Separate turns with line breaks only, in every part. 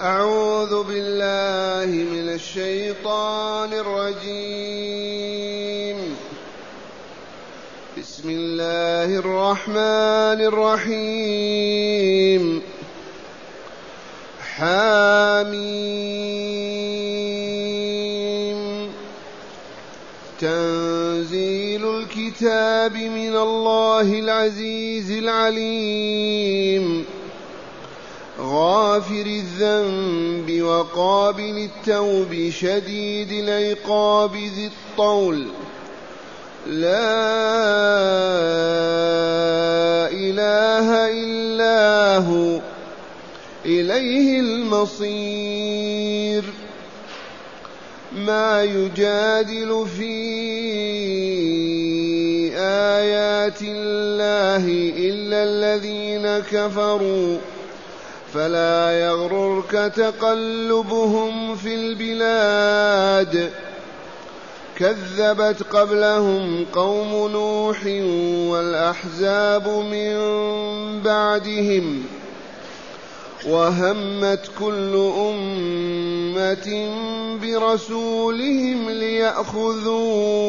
أعوذ بالله من الشيطان الرجيم. بسم الله الرحمن الرحيم. حاميم تنزيل الكتاب من الله العزيز العليم. غافر الذنب وقابل التوب شديد العقاب ذي الطول. لا إله إلا هو. إليه المصير. ما يجادل في آيات الله إلا الذين كفروا. فلا يغررك تقلبهم في البلاد. كذبت قبلهم قوم نوح والأحزاب من بعدهم وهمت كل أمة برسولهم ليأخذوه.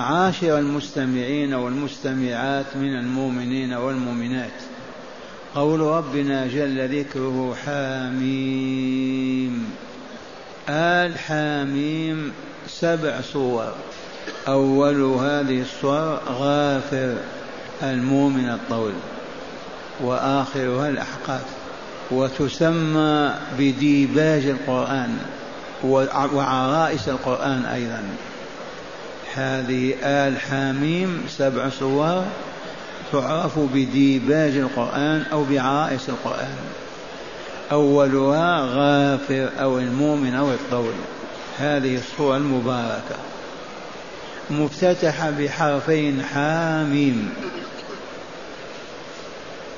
معاشر المستمعين والمستمعات من المؤمنين والمؤمنات. قول ربنا جل ذكره حاميم. آل حاميم سبع صور. أول هذه الصور غافر المؤمن الطول وآخرها الأحقاف. وتسمى بديباج القرآن وعرائس القرآن أيضا. هذه آل حاميم سبع صور تعرف بديباج القرآن أو بعرائس القرآن. أولها غافر أو المؤمن أو الطول هذه الصورة المباركة. مفتتحة بحرفين حاميم.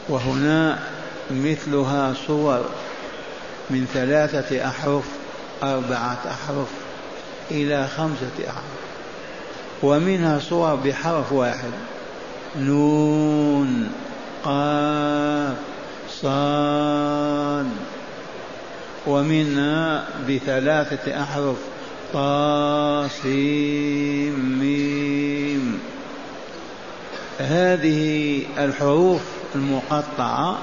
وهنا مثلها صور من ثلاثة أحرف أربعة أحرف إلى خمسة أحرف. ومنها صور بحرف واحد. نون قاف صاد. ومنها بثلاثة أحرف طاسيم ميم. هذه الحروف المقطعة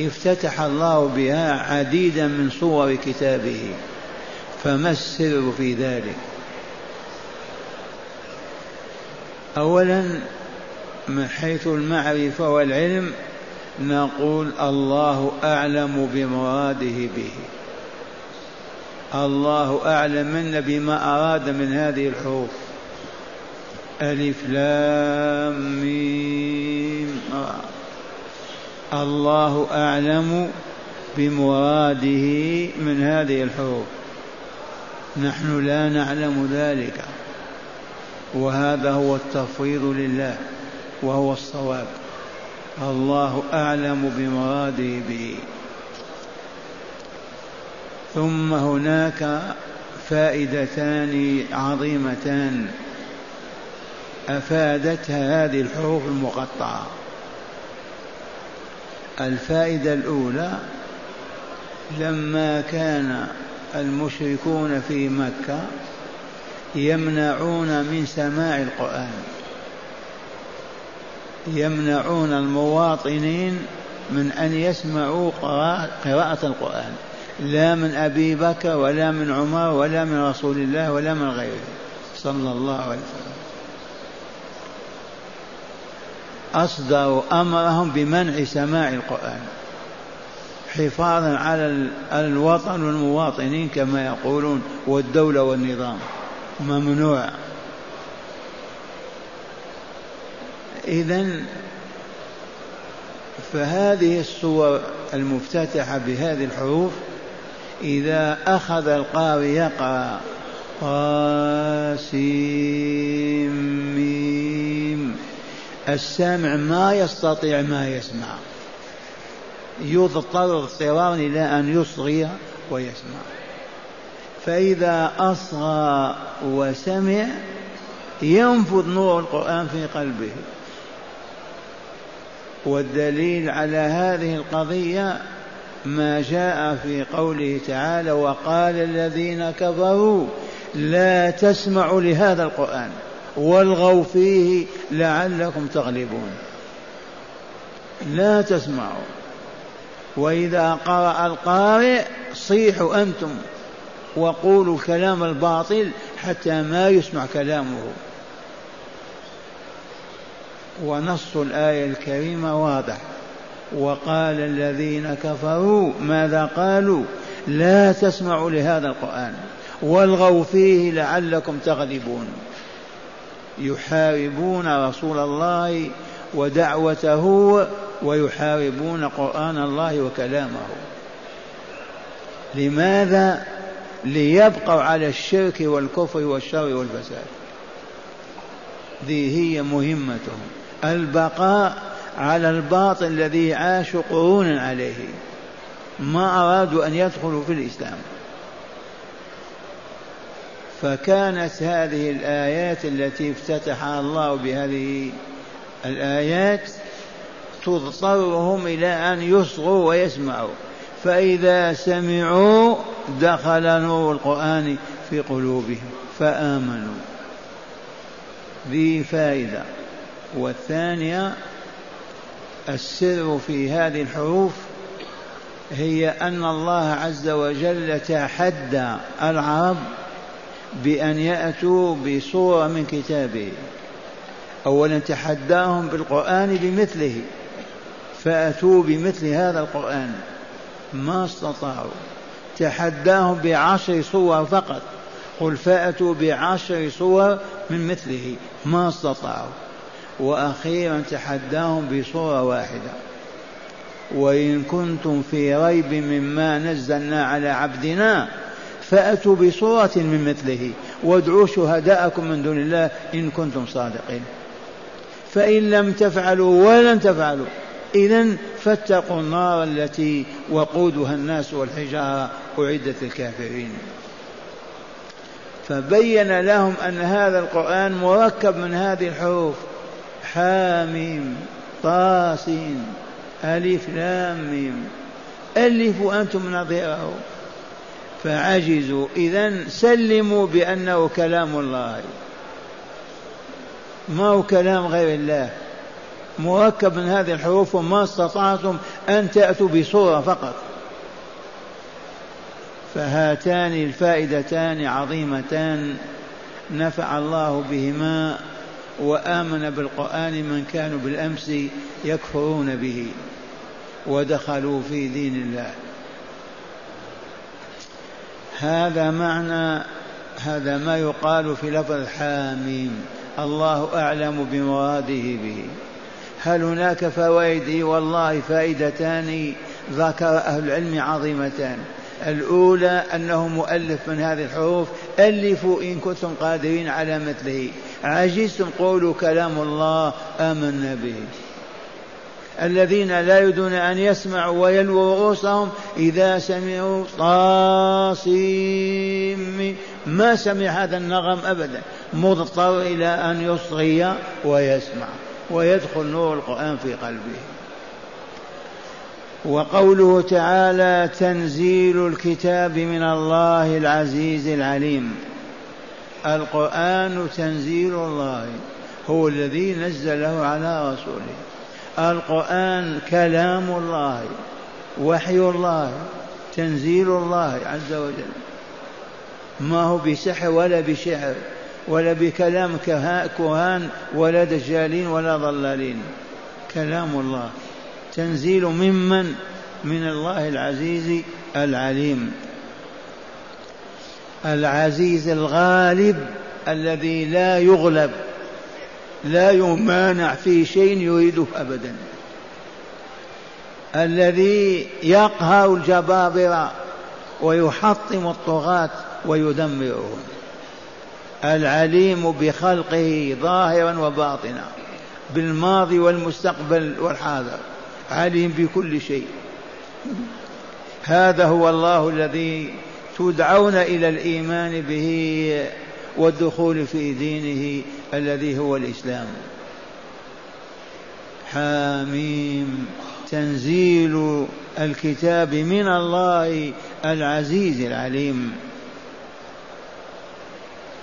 افتتح الله بها عديدا من صور كتابه فما السر في ذلك؟ اولا من حيث المعرفة والعلم نقول الله أعلم بمراده به. الله أعلم منا بما أراد من هذه الحروف. ألف لام ميم الله أعلم بمراده من هذه الحروف. نحن لا نعلم ذلك. وهذا هو التفويض لله وهو الصواب. الله أعلم بمراده به. ثم هناك فائدتان عظيمتان أفادتها هذه الحروف المقطعة. الفائدة الأولى لما كان المشركون في مكة يمنعون من سماع القرآن. يمنعون المواطنين من أن يسمعوا قراءة القرآن. لا من أبي بكر ولا من عمر ولا من رسول الله ولا من غيره. صلى الله عليه وسلم. أصدروا أمرهم بمنع سماع القرآن. حفاظا على الوطن والمواطنين كما يقولون والدولة والنظام. ممنوع. إذا فهذه الصور المفتتحة بهذه الحروف إذا أخذ القارئ يقرأ قاسم السامع ما يستطيع ما يسمع. يضطر اضطرارا إلى أن يصغي ويسمع. فإذا أصغى وسمع ينفذ نور القرآن في قلبه. والدليل على هذه القضية ما جاء في قوله تعالى وقال الذين كفروا لا تسمعوا لهذا القرآن والغوا فيه لعلكم تغلبون. لا تسمعوا. وإذا قرأ القارئ صيحوا أنتم. وقولوا الكلام الباطل حتى ما يسمع كلامه. ونص الآية الكريمة واضح. وقال الذين كفروا ماذا قالوا؟ لا تسمعوا لهذا القرآن والغوا فيه لعلكم تغلبون. يحاربون رسول الله ودعوته ويحاربون قرآن الله وكلامه. لماذا ليبقوا على الشرك والكفر والشر والفساد. ذي هي مهمتهم. البقاء على الباطل الذي عاشوا قرونا عليه. ما أرادوا أن يدخلوا في الإسلام. فكانت هذه الآيات التي افتتحها الله بهذه الآيات تضطرهم إلى أن يصغوا ويسمعوا. فإذا سمعوا دخل نور القرآن في قلوبهم فآمنوا. ذي فائدة. والثانية السر في هذه الحروف هي أن الله عز وجل تحدى العرب بأن يأتوا بصورة من كتابه. أولا تحداهم بالقرآن بمثله فأتوا بمثل هذا القرآن. ما استطاعوا. تحداهم بعشر صور فقط. قل فأتوا بعشر صور من مثله. ما استطاعوا. وأخيرا تحداهم بصورة واحدة. وإن كنتم في ريب مما نزلنا على عبدنا فأتوا بصورة من مثله. وادعوا شهداءكم من دون الله إن كنتم صادقين. فإن لم تفعلوا ولن تفعلوا. إذا فاتقوا النار التي وقودها الناس والحجارة أعدت للكافرين. فبين لهم أن هذا القرآن مركب من هذه الحروف. حاميم طاسين ألف لام ميم. ألفوا أنتم نظيره. فعجزوا. إذا سلموا بأنه كلام الله. ما هو كلام غير الله. مركب من هذه الحروف وما استطعتم أن تأتوا بصورة فقط. فهاتان الفائدتان عظيمتان. نفع الله بهما وآمن بالقرآن من كانوا بالأمس يكفرون به ودخلوا في دين الله. هذا معنى هذا ما يقال في لفظ حاميم الله أعلم بمراده به. هل هناك فوائد؟ والله فائدتان ذكر أهل العلم عظيمتان. الأولى أنه مؤلف من هذه الحروف ألفوا إن كنتم قادرين على مثله. عجزتم قولوا كلام الله آمنا به. الذين لا يريدون أن يسمعوا ويلووا رؤوسهم إذا سمعوا طاسيم. ما سمع هذا النغم أبدا مضطر إلى أن يصغي ويسمع. ويدخل نور القرآن في قلبه. وقوله تعالى تنزيل الكتاب من الله العزيز العليم. القرآن تنزيل الله هو الذي نزله على رسوله. القرآن كلام الله وحي الله تنزيل الله عز وجل. ما هو بسحر ولا بشعر. ولا بكلام كهان ولا دجالين ولا ضلالين. كلام الله. تنزيل ممن؟ من الله العزيز العليم. العزيز الغالب الذي لا يغلب لا يمانع في شيء يريده ابدا. الذي يقهر الجبابرة ويحطم الطغاة ويدمرهم العليم بخلقه ظاهرا وباطنا بالماضي والمستقبل والحاضر عليم بكل شيء. هذا هو الله الذي تدعون إلى الإيمان به والدخول في دينه الذي هو الإسلام. حاميم تنزيل الكتاب من الله العزيز العليم.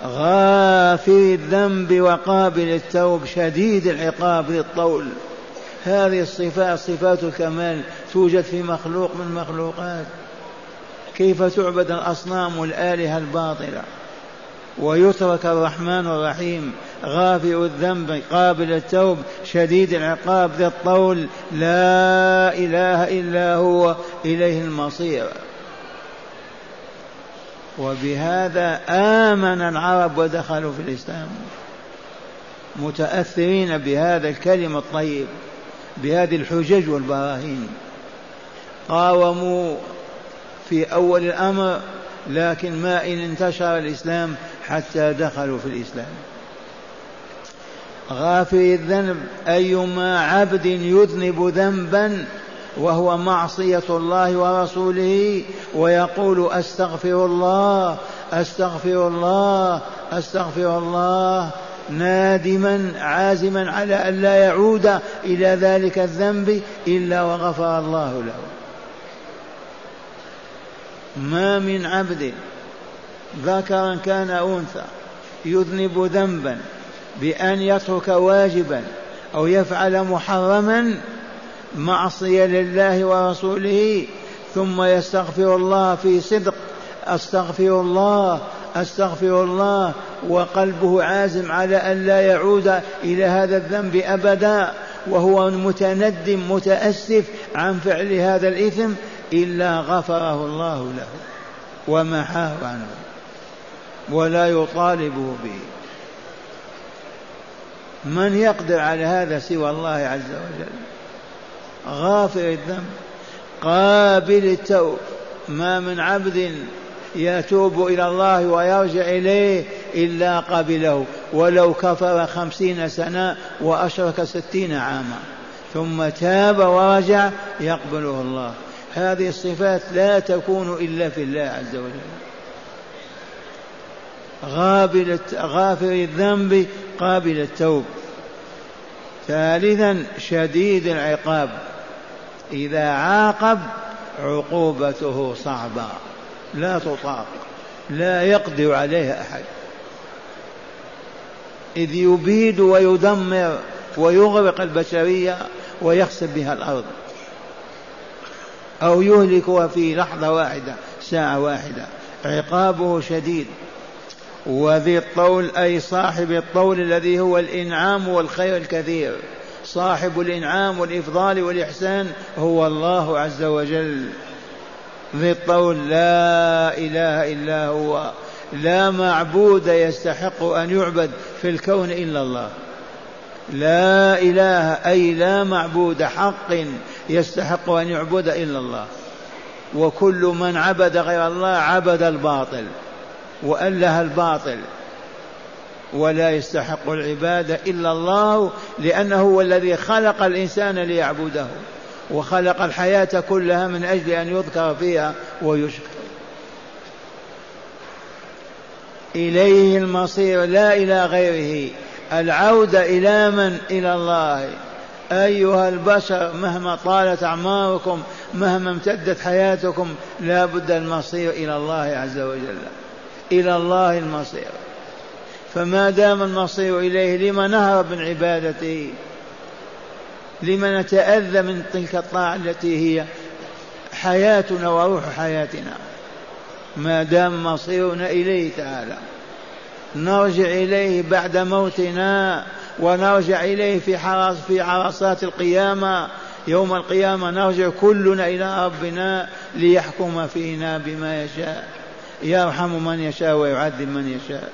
غافر الذنب وقابل التوب شديد العقاب للطول. هذه الصفات صفات الكمال توجد في مخلوق من مخلوقات. كيف تعبد الأصنام والآلهة الباطلة؟ ويترك الرحمن الرحيم. غافر الذنب قابل التوب شديد العقاب ذي الطول لا إله إلا هو إليه المصير. وبهذا آمن العرب ودخلوا في الإسلام. متأثرين بهذا الكلم الطيب بهذه الحجج والبراهين. قاوموا في أول الأمر لكن ما إن انتشر الإسلام حتى دخلوا في الإسلام. غافر الذنب أيما عبد يذنب ذنبا وهو معصية الله ورسوله ويقول أستغفر الله أستغفر الله أستغفر الله نادما عازما على أن لا يعود إلى ذلك الذنب إلا وغفر الله له. ما من عبد ذكرا كان أنثى يذنب ذنبا بأن يترك واجبا أو يفعل محرما معصية لله ورسوله ثم يستغفر الله في صدق أستغفر الله أستغفر الله وقلبه عازم على أن لا يعود إلى هذا الذنب أبدا وهو متندم متأسف عن فعل هذا الإثم إلا غفره الله له ومحاه عنه ولا يطالبه به. من يقدر على هذا سوى الله عز وجل؟ غافر الذنب قابل التوب. ما من عبد يتوب إلى الله ويرجع إليه إلا قبله ولو كفر خمسين سنة وأشرك ستين عاما. ثم تاب ورجع يقبله الله. هذه الصفات لا تكون إلا في الله عز وجل. غابل غافر الذنب قابل التوب. ثالثا شديد العقاب. إذا عاقب عقوبته صعبة. لا تطاق. لا يقدر عليها أحد. إذ يبيد ويدمر ويغرق البشرية ويخسف بها الأرض. أو يهلكها في لحظة واحدة ساعة واحدة. عقابه شديد. وذي الطول أي صاحب الطول الذي هو الإنعام والخير الكثير. صاحب الإنعام والإفضال والإحسان هو الله عز وجل. ذي الطول لا إله إلا هو. لا معبود يستحق أن يعبد في الكون إلا الله. لا إله أي لا معبود حق يستحق أن يعبد إلا الله. وكل من عبد غير الله عبد الباطل وأله الباطل. ولا يستحق العبادة إلا الله لأنه هو الذي خلق الإنسان ليعبده وخلق الحياة كلها من أجل أن يذكر فيها ويشكر. إليه المصير لا إلى غيره. العودة إلى من؟ إلى الله. أيها البشر مهما طالت أعماركم مهما امتدت حياتكم لا بد المصير إلى الله عز وجل. إلى الله المصير. فما دام المصير إليه لما نهرب من عبادته لما نتأذى من تلك الطاعة التي هي حياتنا وروح حياتنا. ما دام مصيرنا إليه تعالى. نرجع إليه بعد موتنا ونرجع إليه في حرس في عرصات القيامة. يوم القيامة نرجع كلنا إلى ربنا ليحكم فينا بما يشاء. يرحم من يشاء ويعذب من يشاء.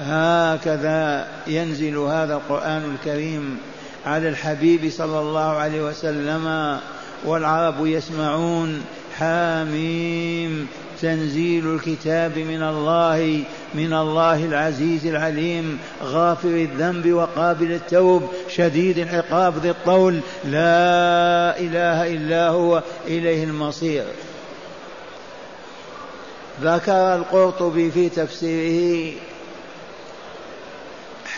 هكذا ينزل هذا القرآن الكريم على الحبيب صلى الله عليه وسلم والعرب يسمعون. حاميم. تنزيل الكتاب من الله من الله العزيز العليم. غافر الذنب وقابل التوب. شديد العقاب ذي الطول. لا إله إلا هو. إليه المصير. ذكر القرطبي في تفسيره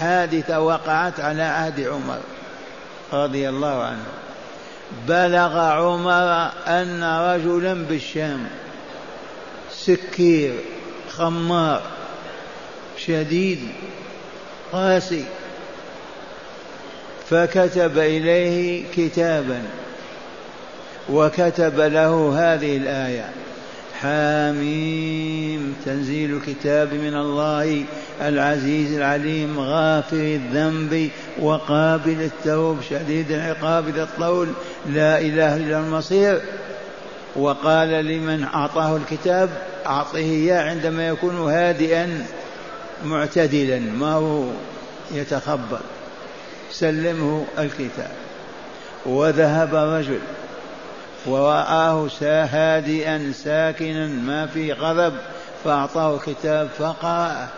حادثة وقعت على عهد عمر رضي الله عنه. بلغ عمر أن رجلا بالشام سكير خمار شديد قاسي فكتب إليه كتابا وكتب له هذه الآية حاميم. تنزيل الكتاب من الله العزيز العليم غافر الذنب وقابل التوب شديد العقاب ذا الطول. لا إله إلا المصير. وقال لمن أعطاه الكتاب أعطه إياه عندما يكون هادئا معتدلا. ما هو؟ يتخبر سلمه الكتاب. وذهب رجل ورآه هادئا ساكنا ما في غضب فأعطاه كتاب فقرأه.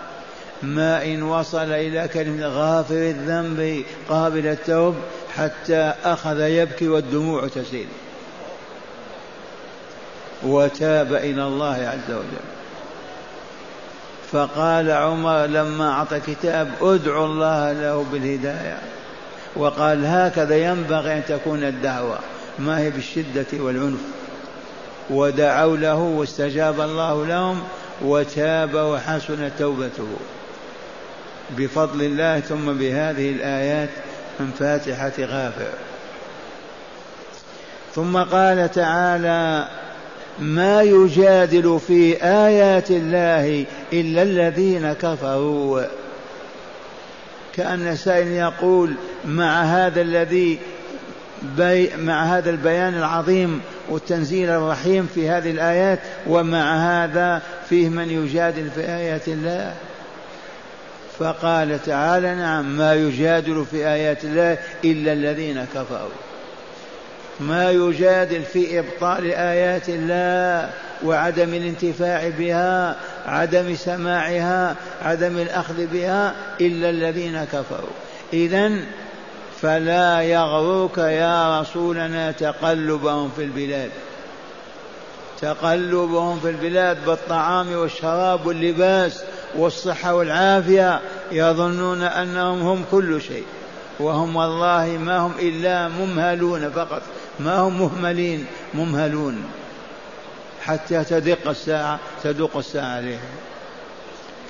ما إن وصل إلى كلمة غافر الذنب قابل التوب حتى أخذ يبكي والدموع تسيل. وتاب إلى الله عز وجل. فقال عمر لما أعطى كتاب ادعو الله له بالهداية. وقال هكذا ينبغي أن تكون الدعوة. ما هي بالشدة والعنف. ودعوا له واستجاب الله لهم وتاب وحسن توبته. بفضل الله ثم بهذه الآيات من فاتحة غافر. ثم قال تعالى ما يجادل في آيات الله إلا الذين كفروا. كأن سائل يقول مع هذا الذي بي مع هذا البيان العظيم والتنزيل الرحيم في هذه الآيات ومع هذا فيه من يجادل في آيات الله. فقال تعالى نعم ما يجادل في آيات الله إلا الذين كفروا. ما يجادل في إبطال آيات الله وعدم الانتفاع بها عدم سماعها عدم الأخذ بها إلا الذين كفروا. إذا فلا يغرك يا رسولنا تقلبهم في البلاد. تقلبهم في البلاد بالطعام والشراب واللباس والصحة والعافية يظنون أنهم هم كل شيء. وهم والله ما هم إلا ممهلون فقط ما هم مهملين ممهلون. حتى تدق الساعة تدق الساعة عليهم.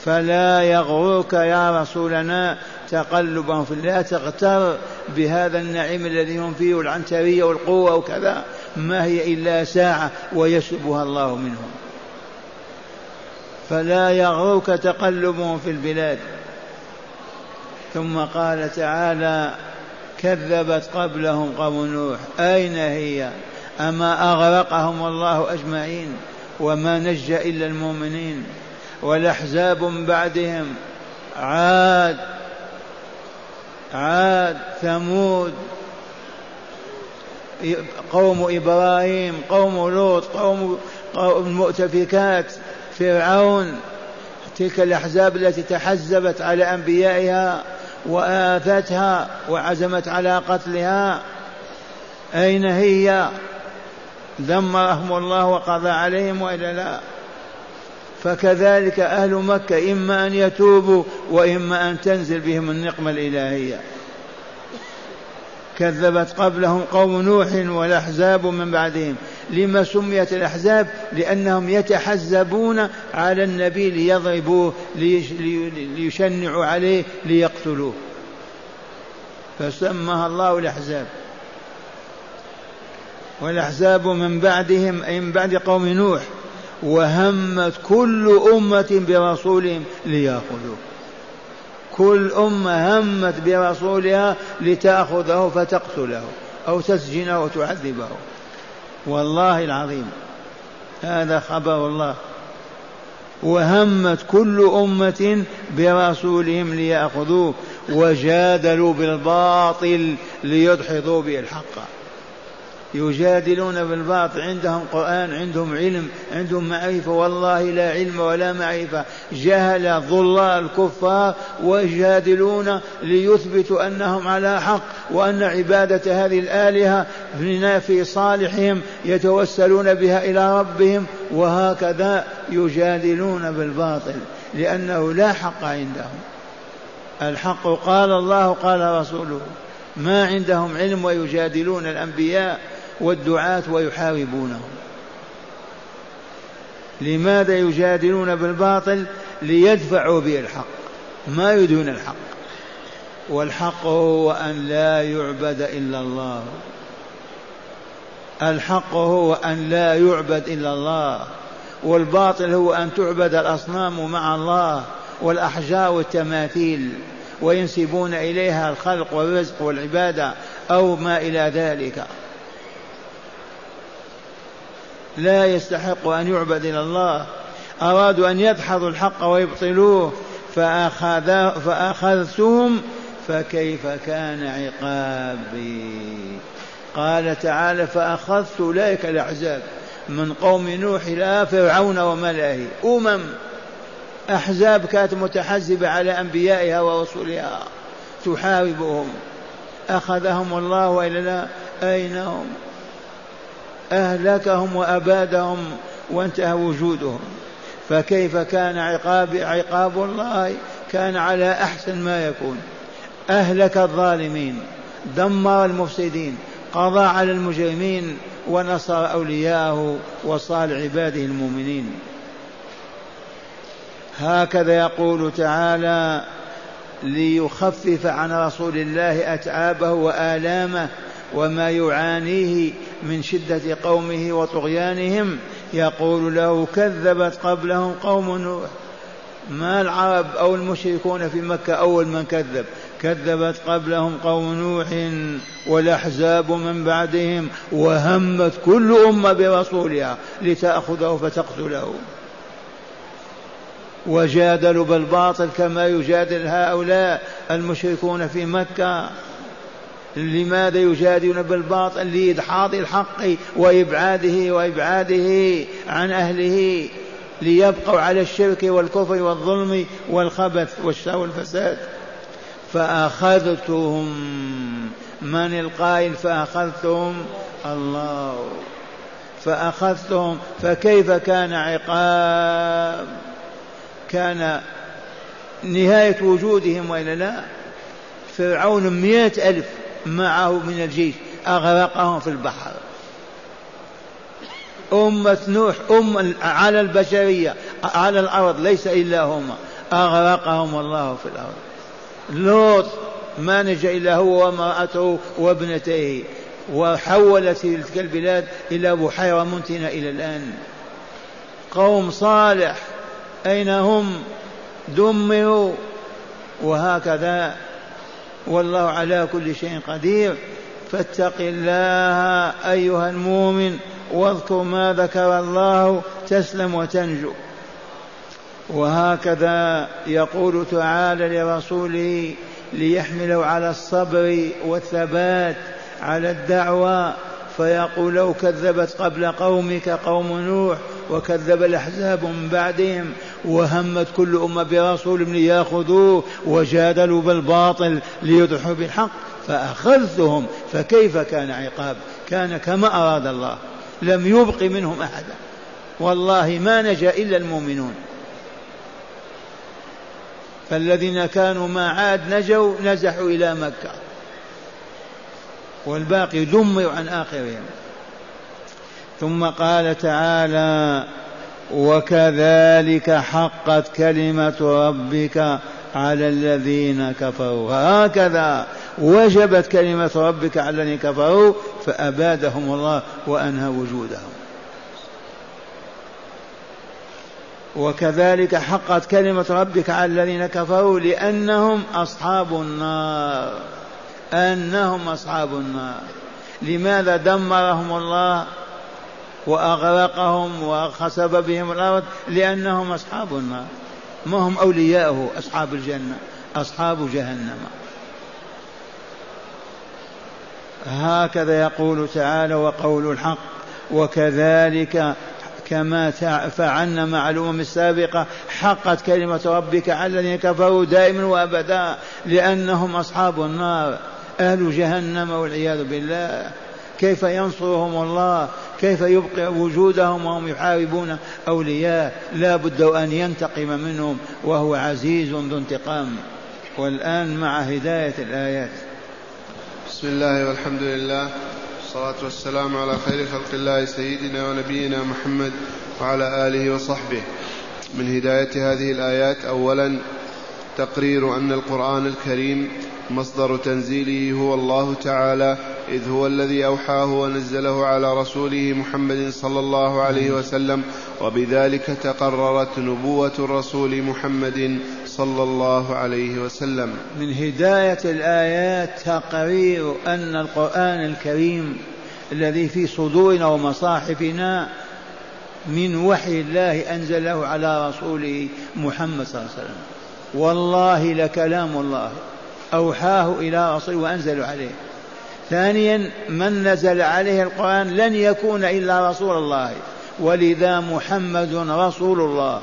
فلا يغرك يا رسولنا تقلبهم في الله تغتر بهذا النعيم الذي هم فيه والعنترية والقوة وكذا. ما هي إلا ساعة ويسلبها الله منهم. فلا يغرك تقلبهم في البلاد. ثم قال تعالى كذبت قبلهم قوم نوح. أين هي؟ أما أغرقهم الله أجمعين؟ وما نجى إلا المؤمنين. والأحزاب بعدهم. عاد عاد ثمود قوم إبراهيم قوم لوط قوم المؤتفكات فرعون. تلك الأحزاب التي تحزبت على أنبيائها وآثتها وعزمت على قتلها. أين هي؟ دمرهم الله وقضى عليهم وإلا لا. فكذلك أهل مكة إما أن يتوبوا وإما أن تنزل بهم النقمة الإلهية. كذبت قبلهم قوم نوح والأحزاب من بعدهم. لما سميت الأحزاب؟ لأنهم يتحزبون على النبي ليضربوه ليشنعوا عليه ليقتلوه. فسماها الله الأحزاب. والأحزاب من بعدهم أي من بعد قوم نوح. وهمت كل أمة برسولهم ليأخذوه. كل أمة همت برسولها لتأخذه فتقتله أو تسجنه وتعذبه والله العظيم هذا خبر الله. وهمت كل أمة برسولهم ليأخذوه وجادلوا بالباطل ليدحضوا به الحق. يجادلون بالباطل عندهم قرآن عندهم علم عندهم معرفة. والله لا علم ولا معرفة. جهل ضلال كفار ويجادلون ليثبتوا أنهم على حق وأن عبادة هذه الآلهة في صالحهم يتوسلون بها إلى ربهم. وهكذا يجادلون بالباطل لأنه لا حق عندهم. الحق قال الله قال رسوله ما عندهم علم ويجادلون الأنبياء. والدعاة ويحاربونهم. لماذا يجادلون بالباطل؟ ليدفعوا به الحق. ما يريدون الحق. والحق هو أن لا يعبد إلا الله. الحق هو أن لا يعبد إلا الله. والباطل هو أن تعبد الأصنام مع الله والأحجار والتماثيل وينسبون إليها الخلق والرزق والعبادة أو ما إلى ذلك. لا يستحق أن يعبد إلى الله. أرادوا أن يدحضوا الحق ويبطلوه فأخذ فأخذتهم فكيف كان عقابي؟ قال تعالى فأخذت أولئك الأحزاب من قوم نوح إلى فرعون وملئه. أمم أحزاب كانت متحزبة على أنبيائها ورسلها. تحاربهم. أخذهم الله وإلا لا أين هم؟ أهلكهم وأبادهم وانتهى وجودهم. فكيف كان عقاب عقاب الله؟ كان على أحسن ما يكون. أهلك الظالمين دمر المفسدين قضى على المجرمين ونصر أولياءه وصال عباده المؤمنين. هكذا يقول تعالى ليخفف عن رسول الله أتعابه وآلامه وما يعانيه من شدة قومه وطغيانهم. يقول له كذبت قبلهم قوم نوح. ما العرب أو المشركون في مكة أول من كذب؟ كذبت قبلهم قوم نوح والأحزاب من بعدهم وهمت كل أمة برسولها لتأخذه فتقتله. وجادلوا بالباطل كما يجادل هؤلاء المشركون في مكة. لماذا يجادلون بالباطل لإدحاض الحق وإبعاده وإبعاده عن أهله ليبقوا على الشرك والكفر والظلم والخبث والفساد؟ فأخذتهم من القائل؟ فأخذتهم الله. فأخذتهم فكيف كان عقاب؟ كان نهاية وجودهم وإلا لا؟ فرعون مئة ألف معه من الجيش أغرقهم في البحر. أمة نوح أم على البشرية على الأرض ليس إلا هما. أغرقهم الله في الأرض. لوط ما نجا إلا هو وامرأته وابنتيه وحولت تلك البلاد إلى بحيرة منتنة إلى الآن. قوم صالح أين هم؟ دمروا. وهكذا والله على كل شيء قدير. فاتق الله أيها المؤمن واذكر ما ذكر الله تسلم وتنجو. وهكذا يقول تعالى لرسوله ليحملوا على الصبر والثبات على الدعوة فيقول لو كذبت قبل قومك قوم نوح وكذب الأحزاب من بعدهم. وهمت كل أمة برسول ليأخذوه وجادلوا بالباطل ليدحوا بالحق فأخذتهم فكيف كان عقاب؟ كان كما أراد الله لم يبق منهم أحدا. والله ما نجا إلا المؤمنون. فالذين كانوا ما عاد نجوا نزحوا إلى مكة. والباقي دمروا عن آخرهم. ثم قال تعالى وكذلك حقت كلمة ربك على الذين كفروا. هكذا وجبت كلمة ربك على الذين كفروا فأبادهم الله وأنهى وجودهم. وكذلك حقت كلمة ربك على الذين كفروا لأنهم أصحاب النار. أنهم أصحاب النار. لماذا دمرهم الله؟ وأغرقهم وخسب بهم الأرض لأنهم أصحاب النار. ما هم أولياؤه أصحاب الجنة أصحاب جهنم. هكذا يقول تعالى وقول الحق وكذلك كما فعلنا مع الأمم السابقة حقت كلمة ربك على الذين كفروا دائما وأبدا لأنهم أصحاب النار أهل جهنم والعياذ بالله. كيف ينصرهم الله؟ كيف يبقي وجودهم وهم يحاربون أولياء؟ لا بد أن ينتقم منهم وهو عزيز ذو انتقام. والآن مع هداية الآيات.
بسم الله والحمد لله والصلاة والسلام على خير خلق الله سيدنا ونبينا محمد وعلى آله وصحبه. من هداية هذه الآيات أولا تقرير أن القرآن الكريم مصدر تنزيله هو الله تعالى إذ هو الذي أوحاه ونزله على رسوله محمد صلى الله عليه وسلم وبذلك تقررت نبوة الرسول محمد صلى الله عليه وسلم.
من هداية الآيات تقرير أن القرآن الكريم الذي في صدورنا ومصاحفنا من وحي الله أنزله على رسوله محمد صلى الله عليه وسلم. والله لكلام الله. أوحاه إلى رسوله وأنزل عليه. ثانيا من نزل عليه القرآن لن يكون إلا رسول الله. ولذا محمد رسول الله.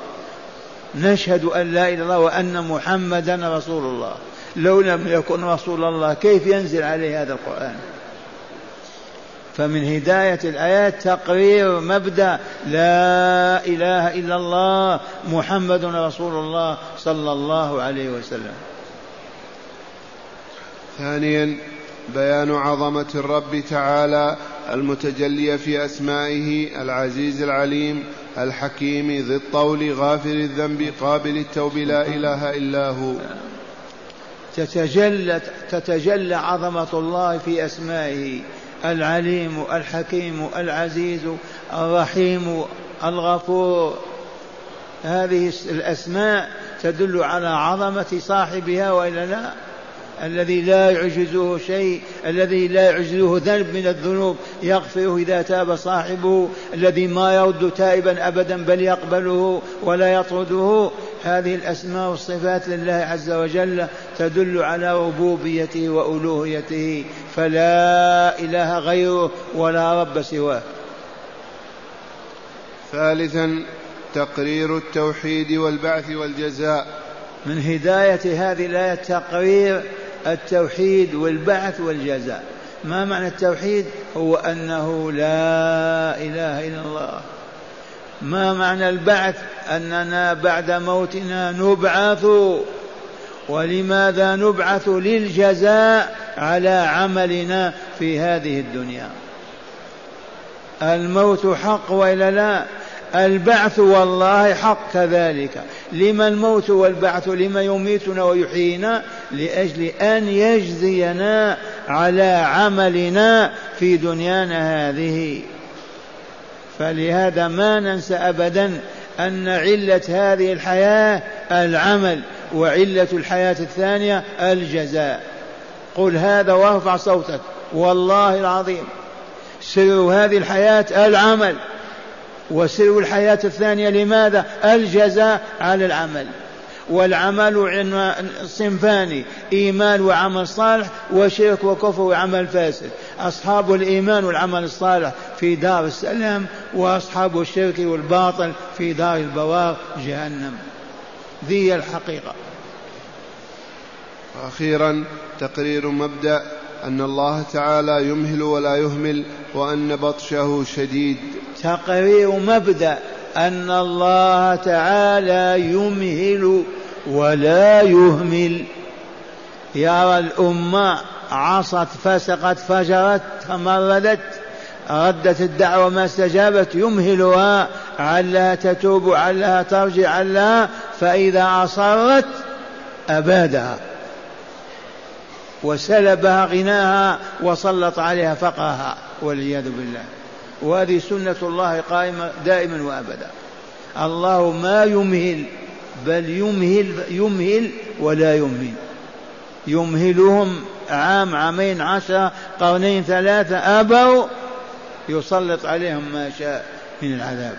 نشهد أن لا إله إلا الله وأن محمدا رسول الله. لو لم يكن رسول الله كيف ينزل عليه هذا القرآن؟ فمن هداية الآيات تقرير مبدأ لا إله إلا الله محمد رسول الله صلى الله عليه وسلم.
ثانيا بيان عظمة الرب تعالى المتجلية في أسمائه العزيز العليم الحكيم ذي الطول غافر الذنب قابل التوب لا إله إلا هو.
تتجلى تتجلى عظمة الله في أسمائه. العليم الحكيم العزيز الرحيم الغفور. هذه الأسماء تدل على عظمة صاحبها وإلا لا؟ الذي لا يعجزه شيء الذي لا يعجزه ذنب من الذنوب يغفره إذا تاب صاحبه الذي ما يرد تائبا أبدا بل يقبله ولا يطرده. هذه الأسماء والصفات لله عز وجل تدل على ربوبيته وألوهيته فلا إله غيره ولا رب سواه.
ثالثا تقرير التوحيد والبعث والجزاء.
من هداية هذه الآية تقرير التوحيد والبعث والجزاء. ما معنى التوحيد؟ هو أنه لا إله إلا الله. ما معنى البعث؟ أننا بعد موتنا نبعث. ولماذا نبعث للجزاء على عملنا في هذه الدنيا؟ الموت حق وإلا لا؟ البعث والله حق كذلك لما الموت والبعث لما يميتنا ويحيينا لأجل أن يجزينا على عملنا في دنيانا هذه. فلهذا ما ننسى ابدا أن علة هذه الحياة العمل وعلة الحياة الثانية الجزاء. قل هذا وارفع صوتك والله العظيم. سر هذه الحياة العمل. وسر الحياة الثانية لماذا؟ الجزاء على العمل. والعمل صنفان إيمان وعمل صالح وشرك وكفر وعمل فاسد. أصحاب الإيمان والعمل الصالح في دار السلام وأصحاب الشرك والباطل في دار البوار جهنم. ذي الحقيقة.
أخيرا تقرير مبدأ أن الله تعالى يمهل ولا يهمل وأن بطشه شديد.
تقرير مبدأ أن الله تعالى يمهل ولا يهمل. يرى الأمة عصت فسقت فجرت تمردت ردت الدعوة ما استجابت يمهلها. علها تتوب علها ترجع علها فإذا أصرت أبادها. وسلبها غناها وسلط عليها فقرها والعياذ بالله. وهذه سنة الله قائمة دائما وأبدا. الله ما يمهل بل يمهل يمهل ولا يمهل. يمهلهم عام عامين عشرة قرنين ثلاثة أبوا يسلط عليهم ما شاء من العذاب.